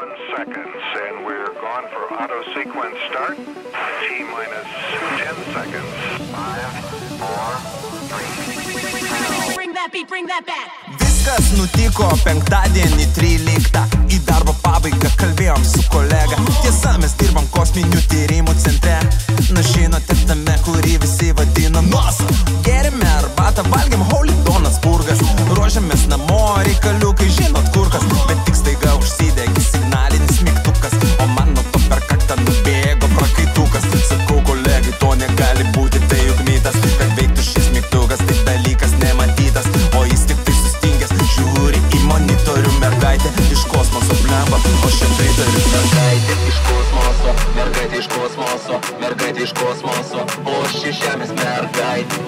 21 seconds, and we're gone for auto sequence start. T minus 10 seconds. Five, four, three, bring that beat, bring that back. Viskas nutiko penktadienį 13 pabaigą kalbėjom su kolega. Tiesa, mes dirbam kosminių tyrimų centre. Na žinote tame, kurį visi vadina NASA Gerime arbatą, valgiam holy donas burgas. Ruožiamės namo, reikaliukai žinot kur kas. Bet tik staiga užsidegi signalinis mygtukas.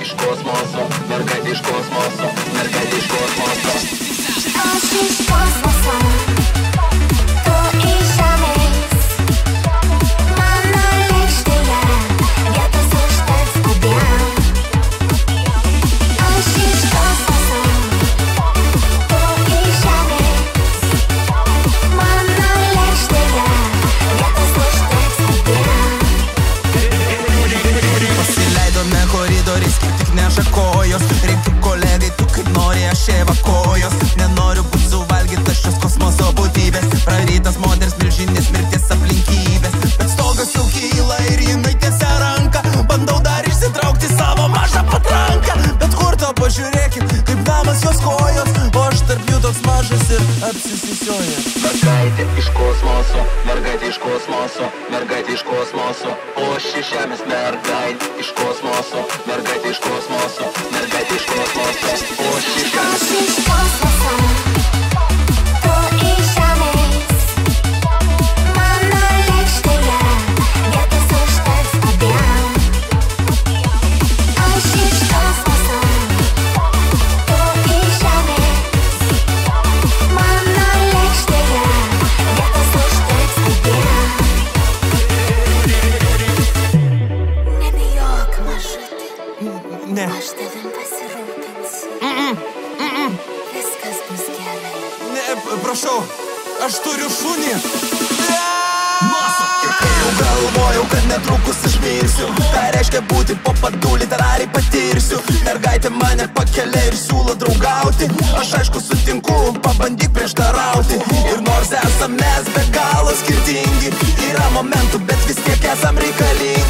iš kosmoso, merga iš kosmoso. apsisisioja Mergaitė iš kosmoso, mergaitė iš kosmoso, mergaitė iš kosmoso O ši žemės mergaitė iš kosmoso, mergaitė iš kosmoso, mergaitė iš kosmoso O ši žemės mergaitė momentų bet vis tiek esam reikalingi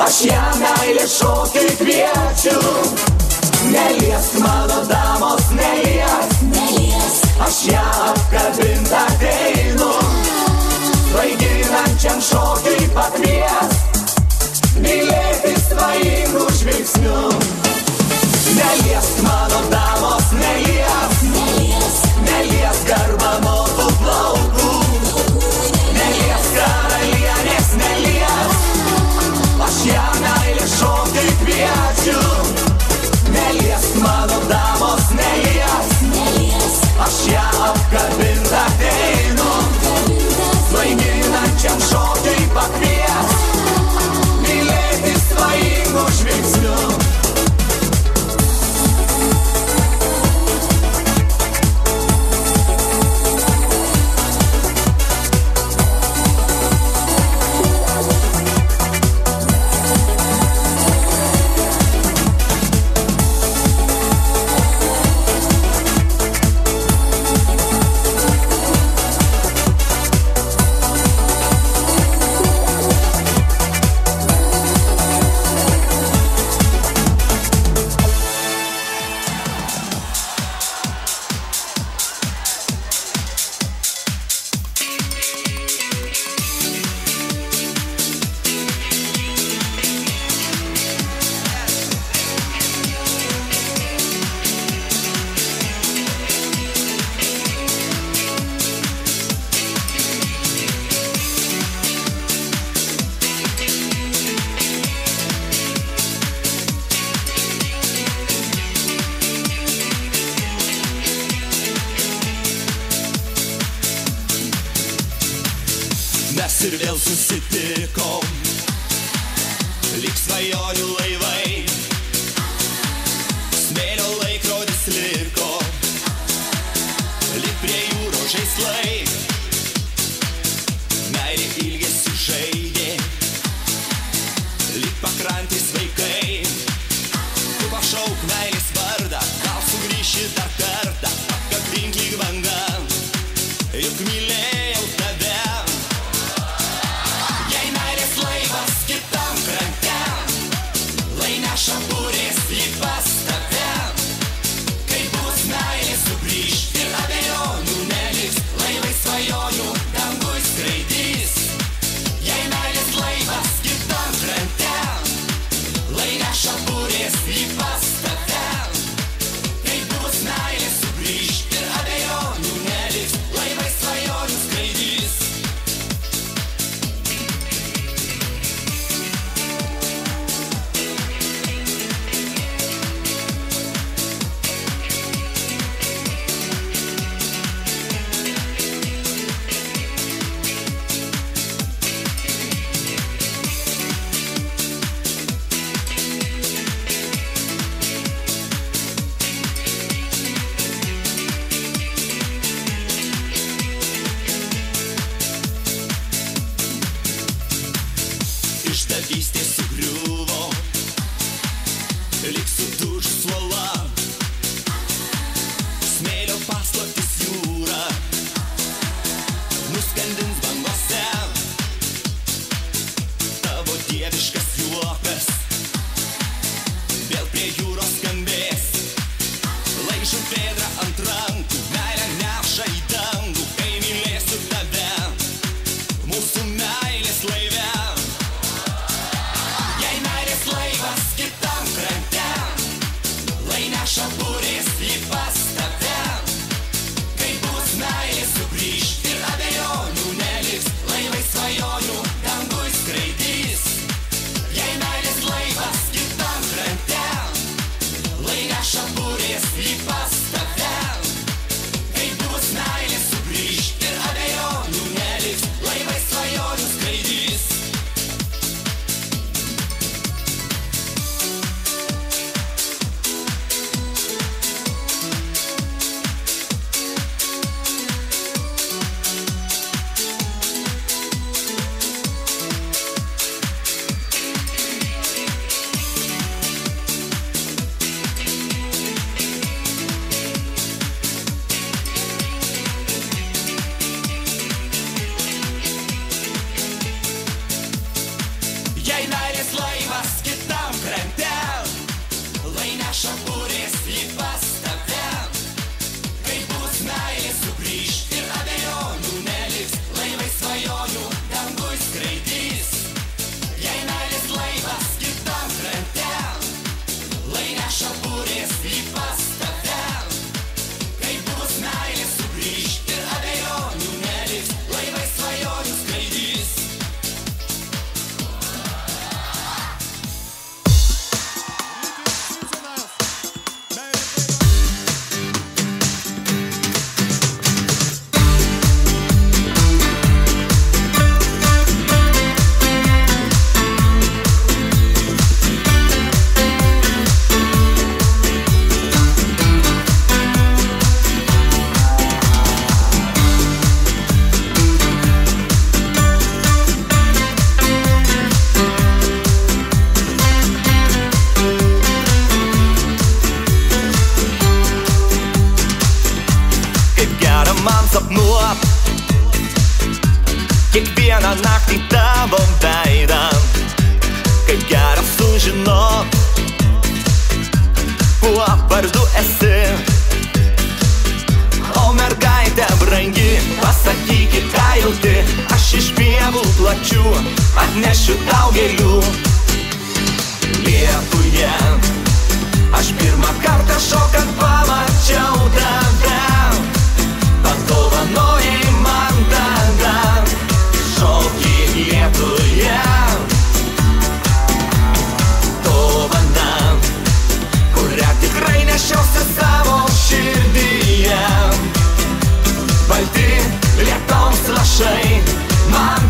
Aš ją meilė šokiai kviečiu. Nelies mano damos, nelies. nelies. Aš ją apkabintą ateinu. Svaiginančiam šokiai pakvies. Mylėti svaigų žvilgsnių. Nelies mano damos. kaip gera man sapnuot Kiekvieną naktį tavo veidą Kaip gera sužinot Kuo vardu esi O mergaitė brangi Pasakykit, ką jauti Aš iš pievų plačių Atnešiu tau gėlių Lietuje Aš pirmą kartą šokant pamačiau tave nešiausi savo širdyje. Balti lietaus lašai man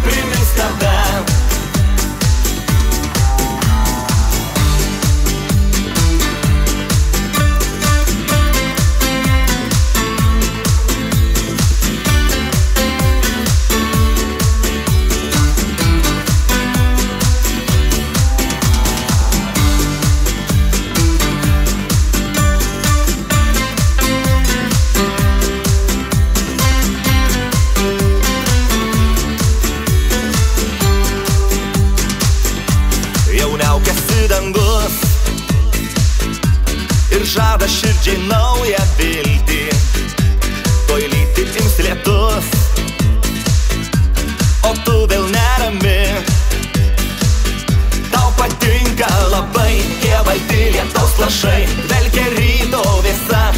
širdžiai naują viltį. Tuoj lyti tims lietus, o tu vėl nerami. Tau patinka labai tie balti lietaus lašai, velkia ryto visą.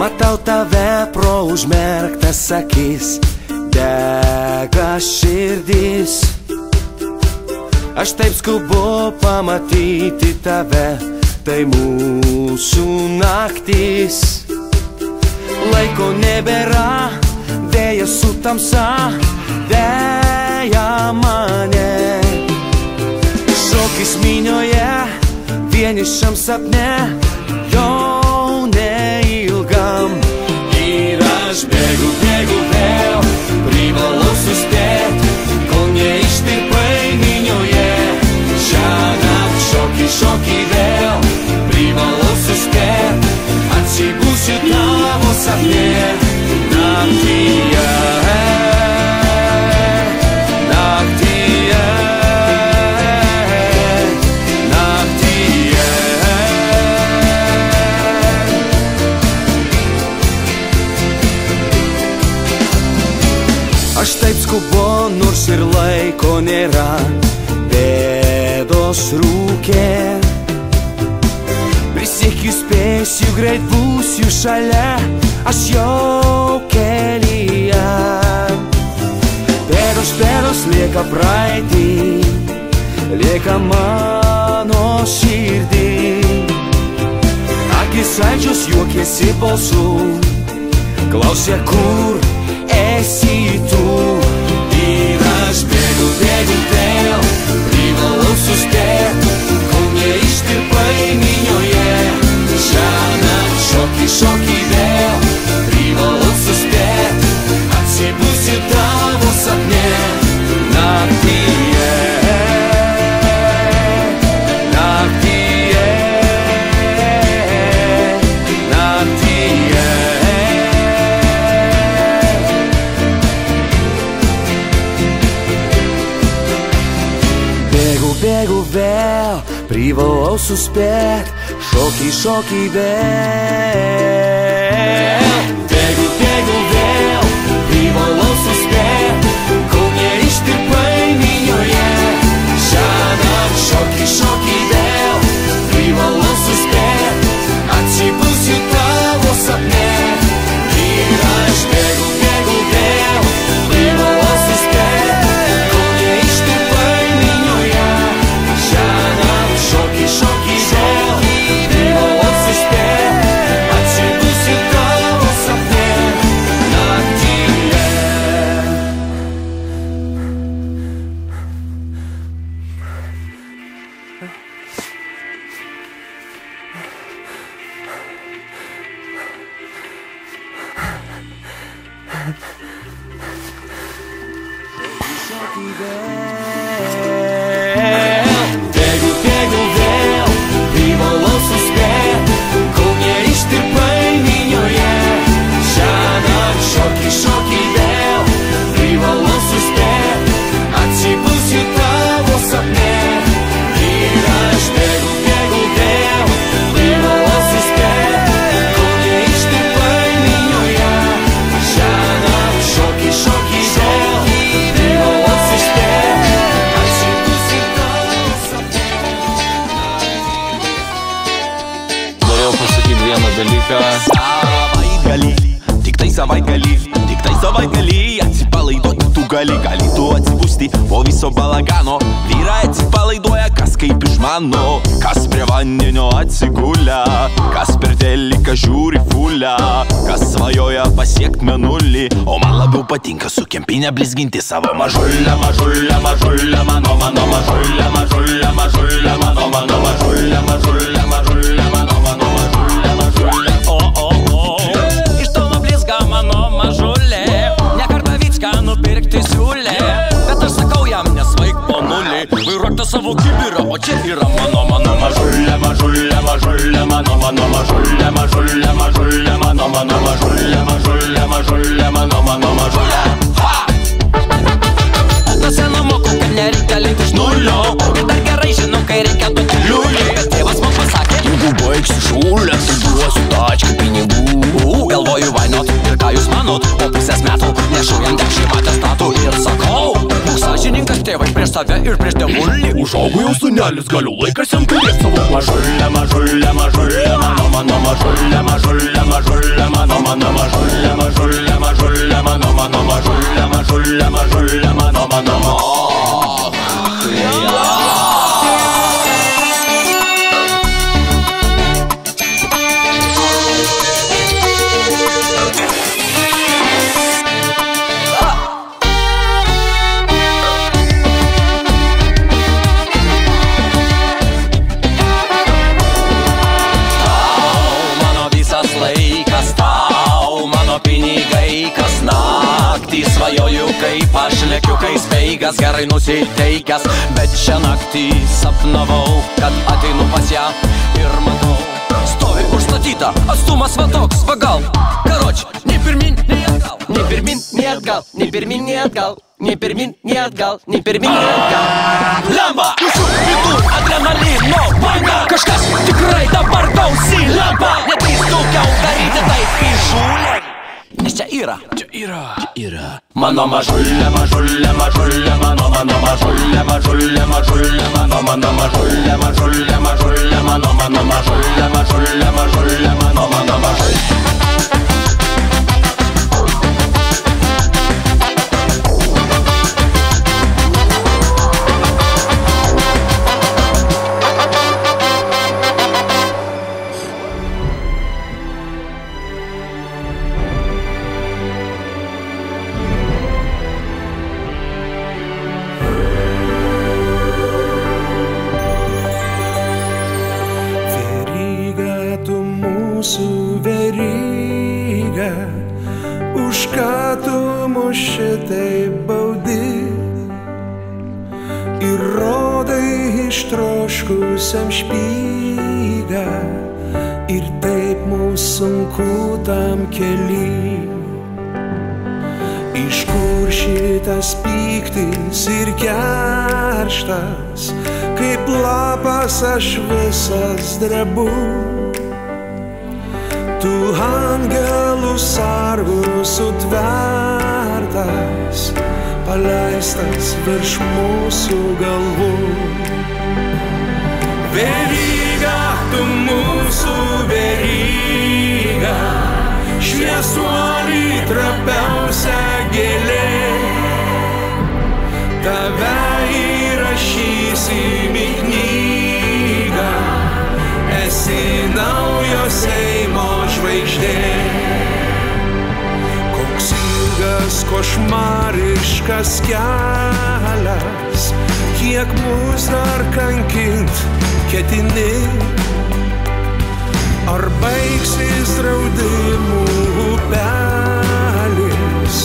Matau tave pro užmerktas akis, dega širdys. Aš taip skubu pamatyti tave, tai mūsų naktis. Laiko nebėra, dėja su tamsa, dėja mane. Šokis minioje, vienišam sapne, saber na tia er, na tia er, na tia er. Aš taip skubu, nors ir laiko nėra, bėdos rūkė tu greit būsi jų šalia, aš jau kelyje. Pėdos, pėdos lieka praeitį, lieka mano širdį. Akis aičius juokėsi balsų, klausė kur esi tu. Ir aš bėgu, bėgu vėl, privalau sustėti. Privalau suspėt, šokiai, šokiai vėl. Bėgu, bėgu vėl, privalau suspėt, kol neištirpai minioje. Šiandien šokiai, šokiai Shaky there. Išmano, kas prie vandenio atsigulę, kas per teliką žiūri fulę, kas svajoja pasiekti menulį, o man labiau patinka su kempinė blizginti savo mažulę, mažulę, mažulę, mano, mano mažulę, mažulę, mažulę, mano, mano mažulę, mažulę, mažulę, mano, mano savo kibirą, o čia yra mano, mano mažulė. Mažulė, mažulė, mano, mano mažulė, mažulė, mažulė, mano, mano mažulė, mažulė, mažulė, mano, mano mažulė. Nuo seno moku, kad nereikia linkti iš nulio. Ir dar gerai žinau, kai reikia duoti liulį. Bet tėvas man pasakė, Jeigu baigsi šūlę, tai duosiu tačką pinigų. Galvoju, vainot ir ką jūs manot, po pusės metų nešu jam dešimt prieš save ir prieš tėvulį. Užaugau jau sunelis, galiu laikas jam turėti savo. Mažulė, mažulė, mažulė, mano, mano mažulė, mažulė, mažulė, mano, mano mažulė, mažulė, mažulė, mano, mano mažulė, mažulė, mažulė, mano, mano Mano speigas gerai nusiteikęs, bet šią naktį sapnavau, kad ateinu pas ją ir matau. Stovi užstatyta, atstumas va toks, pagal. Karoč, nei pirmin, nei atgal, nei pirmin, nei atgal, nei pirmin, nei atgal. Nei pirmin, nei atgal, nei pirmin, nei atgal. Lemba, jūsų vidų adrenalino banga. Kažkas tikrai dabar gausi lemba. Nedrįs daugiau daryti taip įžūlę. Nes čia yra, čia yra, čia yra. Mano mažulė, mažulė, mažulė, mano, mano mažulė, mažulė, mažulė, mano, mano mažulė, mažulė, mažulė, mano, mano mažulė, mažulė, mažulė, tas košmariškas kelias, kiek mus dar kankint ketini, ar baigsis draudimų upelis,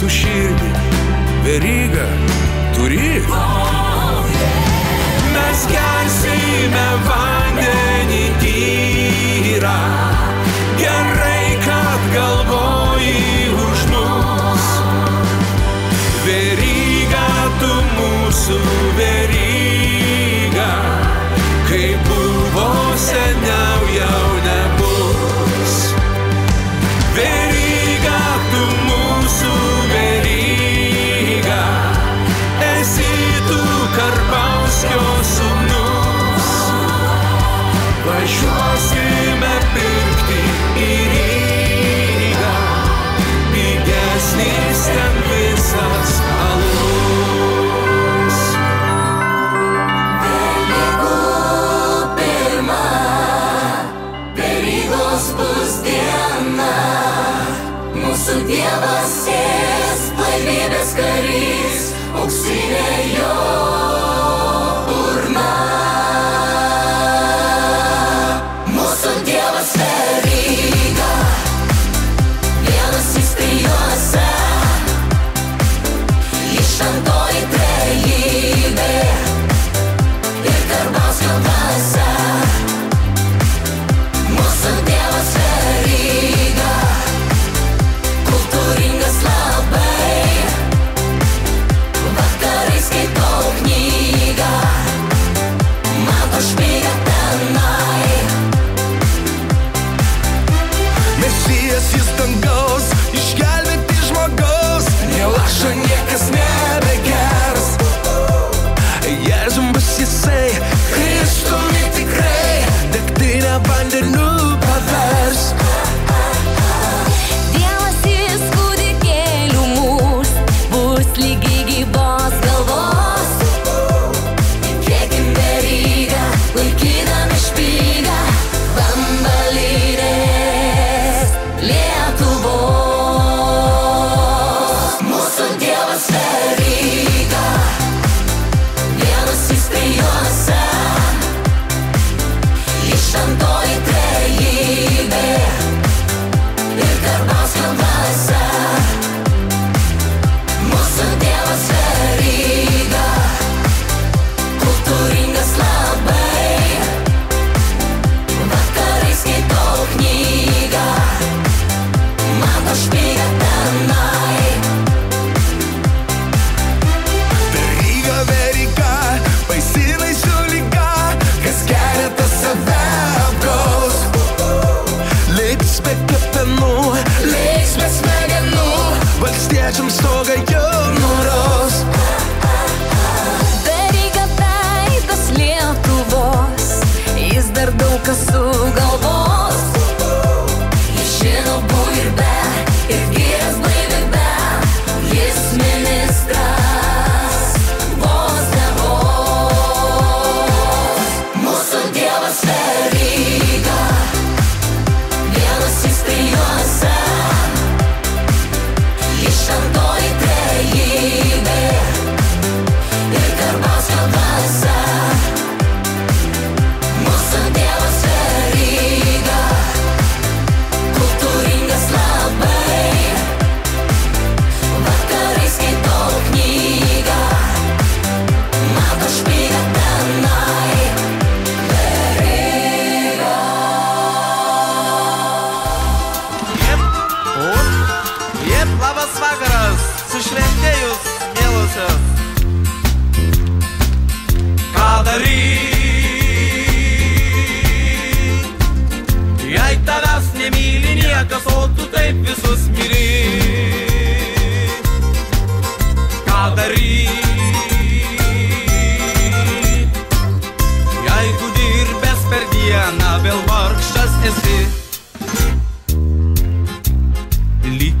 tu širdį, veryga, turi. Mes gersime vandenį tyrą. Ger Baby. Dievas sės, laimės karys, auksinė jo.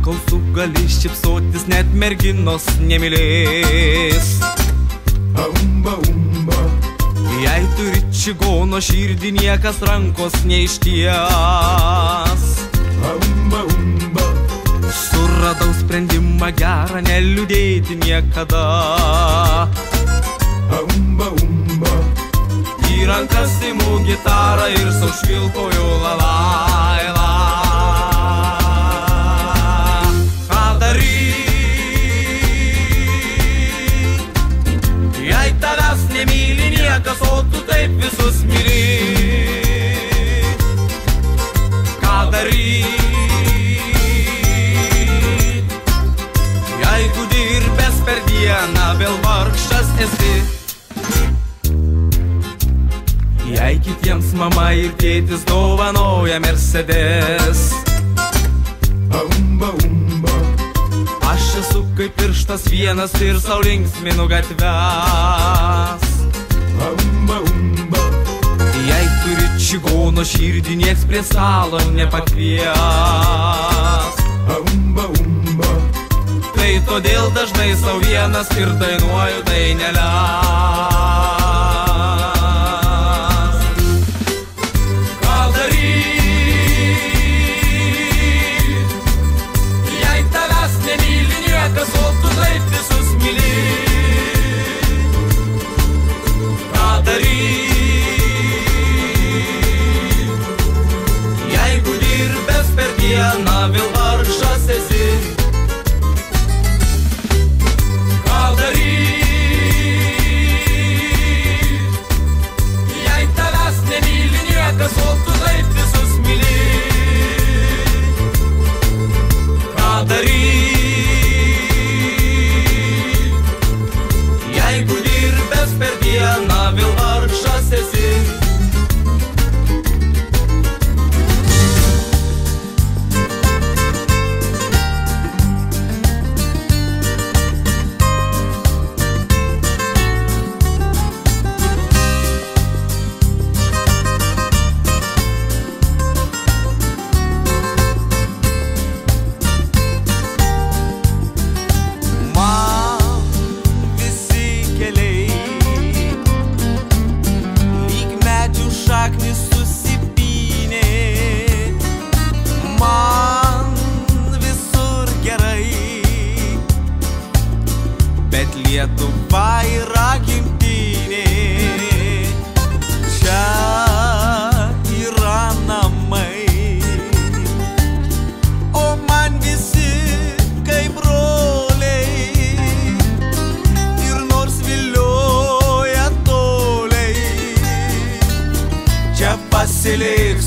Likau su gali šipsotis, net merginos nemylės. Umba, umba, Jei turi čigono širdį, niekas rankos neišties. umba, umba, Suradau sprendimą gerą, neliūdėti niekada. umba, umba, Į rankas įmu gitarą ir saušvilkoju lalailą. Niekas, o tu taip visus myli. Ką daryti? Jeigu dirbęs per dieną vėl vargšas esi. Jei kitiems mama ir tėtis dovanoja Mercedes, umba, umba, aš esu kaip pirštas vienas ir saulinksminu gatves. Umba, umba, Jei turi čigono širdį, nieks prie stalo nepakvies. umba, umba, Tai todėl dažnai savo vienas ir dainuoju daineles.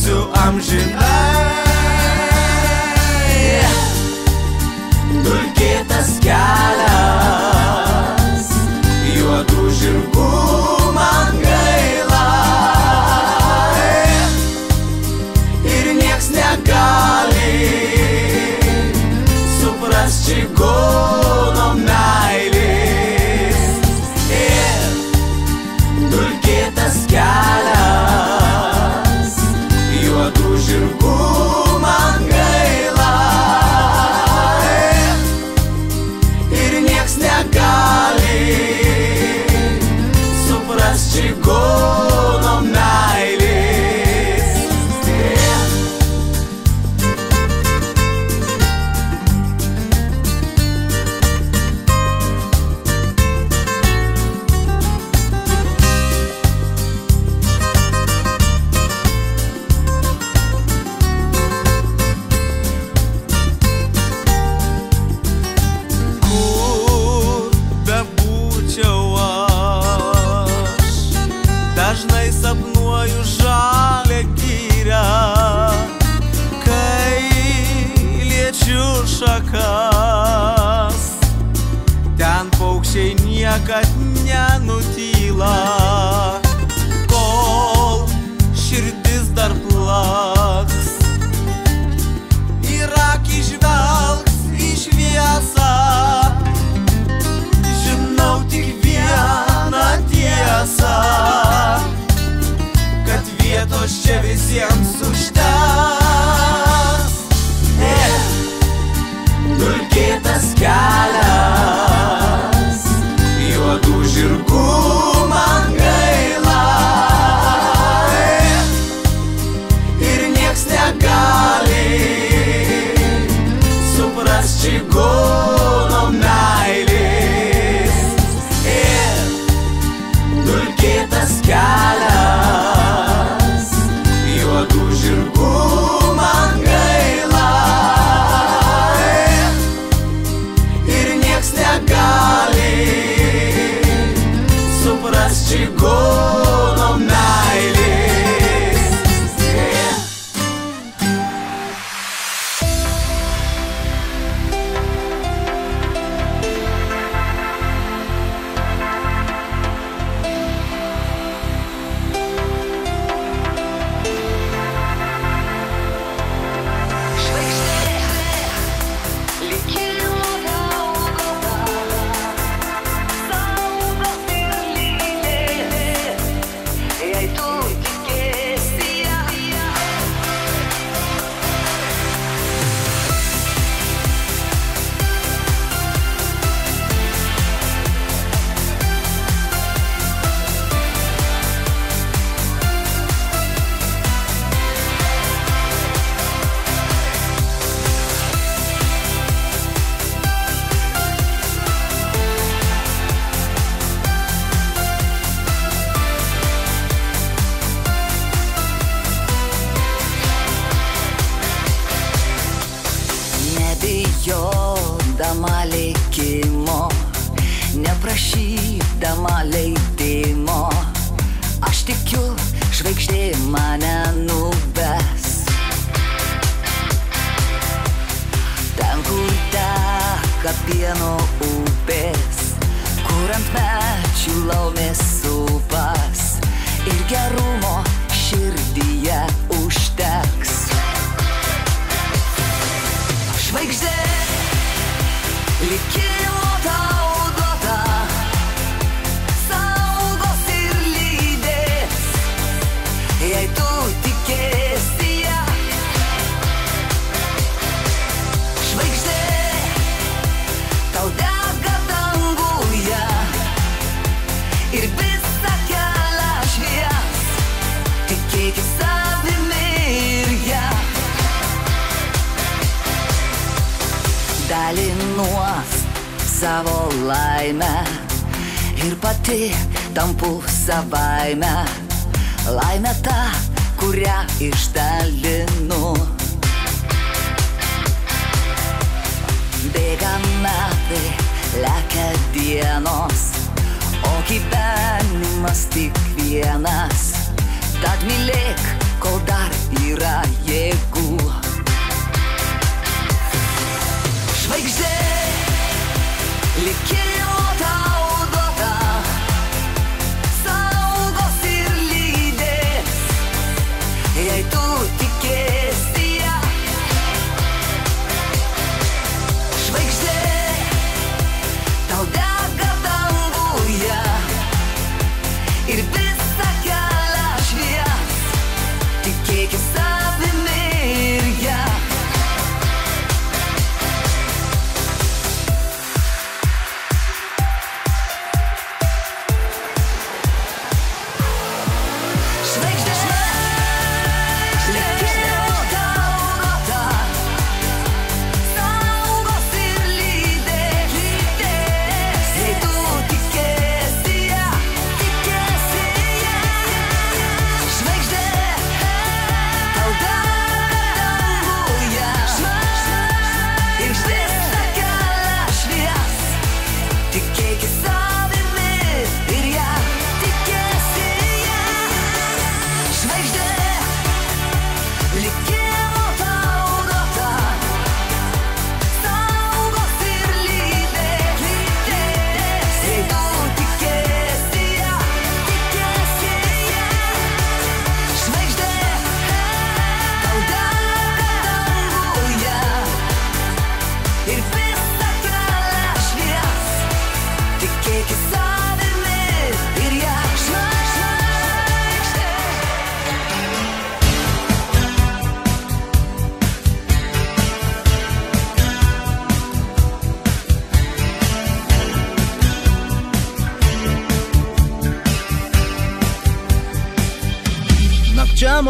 Pasiliksiu amžinai Dulkėtas kelias Juodų žirgų man gaila Ir nieks negali supras čigono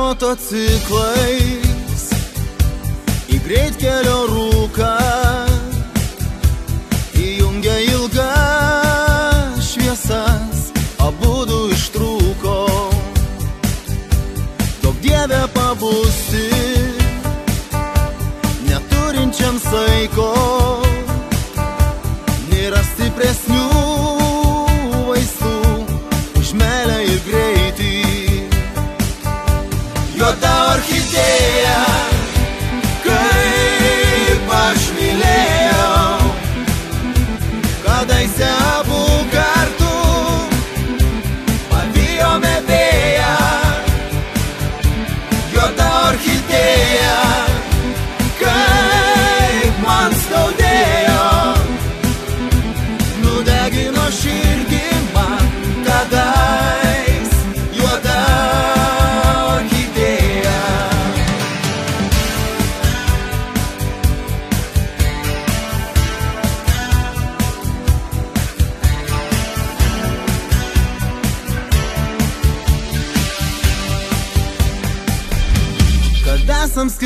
motociklais. Į greitkelio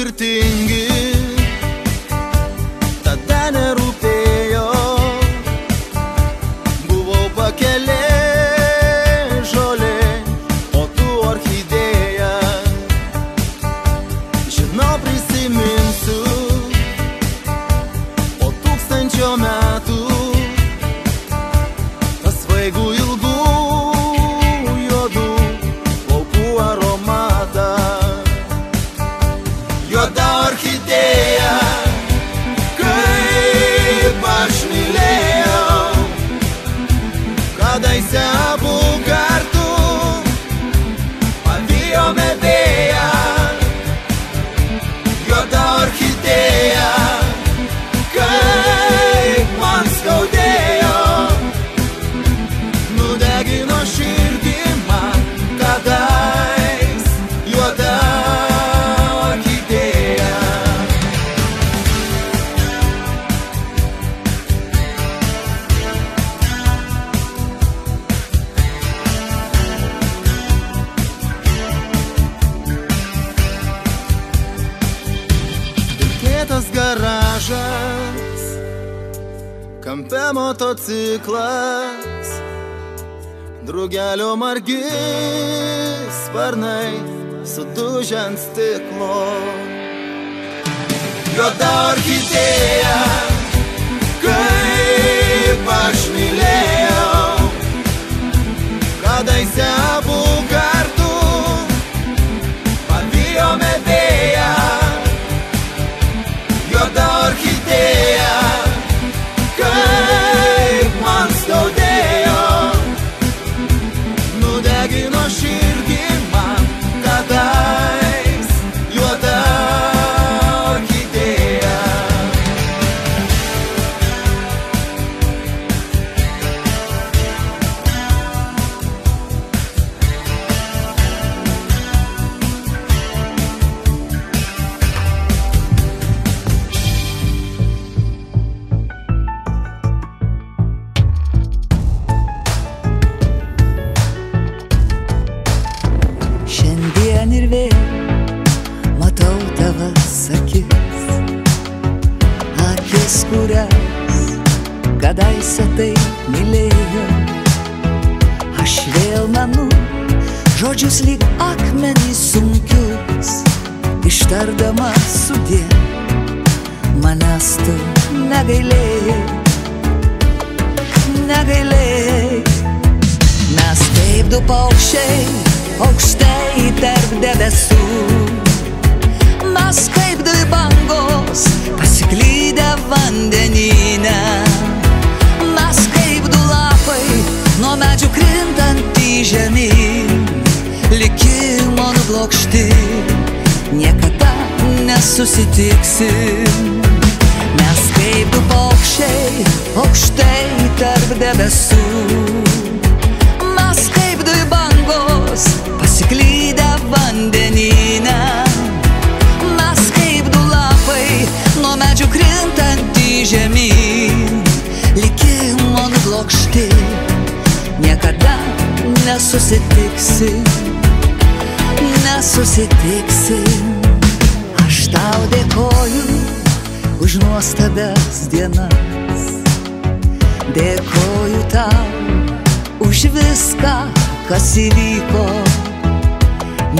bir tengi garažas, kampe motociklas, draugelio margis, sparnai sudužę ant stiklo. Juoda orchidėja, kaip aš mylėjau, kadaise buvo. susitiksim. Mes kaip du paukščiai aukštai tarp debesų. Mes kaip du bangos pasiklydę vandenyne. Mes kaip du lapai nuo medžių krintant į žemyn. Likimo nublokšti niekada nesusitiksim Nesusitiksim tau dėkoju už nuostabias dienas. Dėkoju tau už viską, kas įvyko.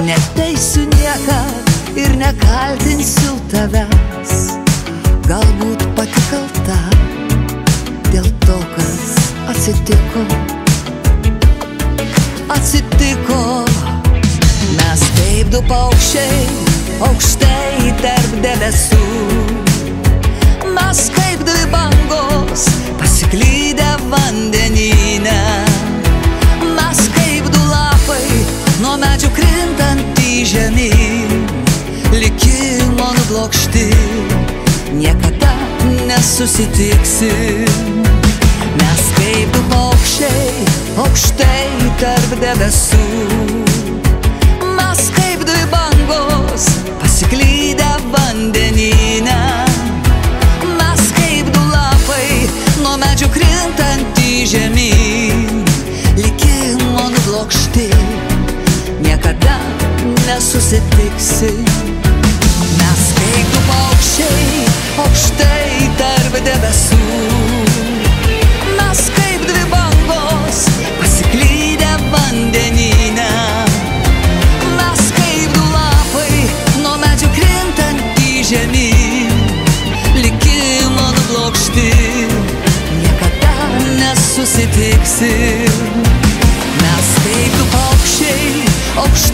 Neteisiu niekad ir nekaltinsiu tavęs. Galbūt pati kalta dėl to, kas atsitiko. Atsitiko. Mes kaip du paukščiai aukštai tarp debesų. Mes kaip dvi bangos pasiklydę vandenyne. Mes kaip du lapai nuo medžių krintant į žemyn. Likimo nublokšti, niekada nesusitiksim. Mes kaip du paukščiai aukštai tarp debesų. Mes kaip bangos pasiklydę vandenyne. Mes kaip du lapai nuo medžių krintant į žemyn. Likimo nublokšti, niekada nesusitiksim. Mes kaip du paukščiai aukštai visi. Mes taip paukščiai aukštai.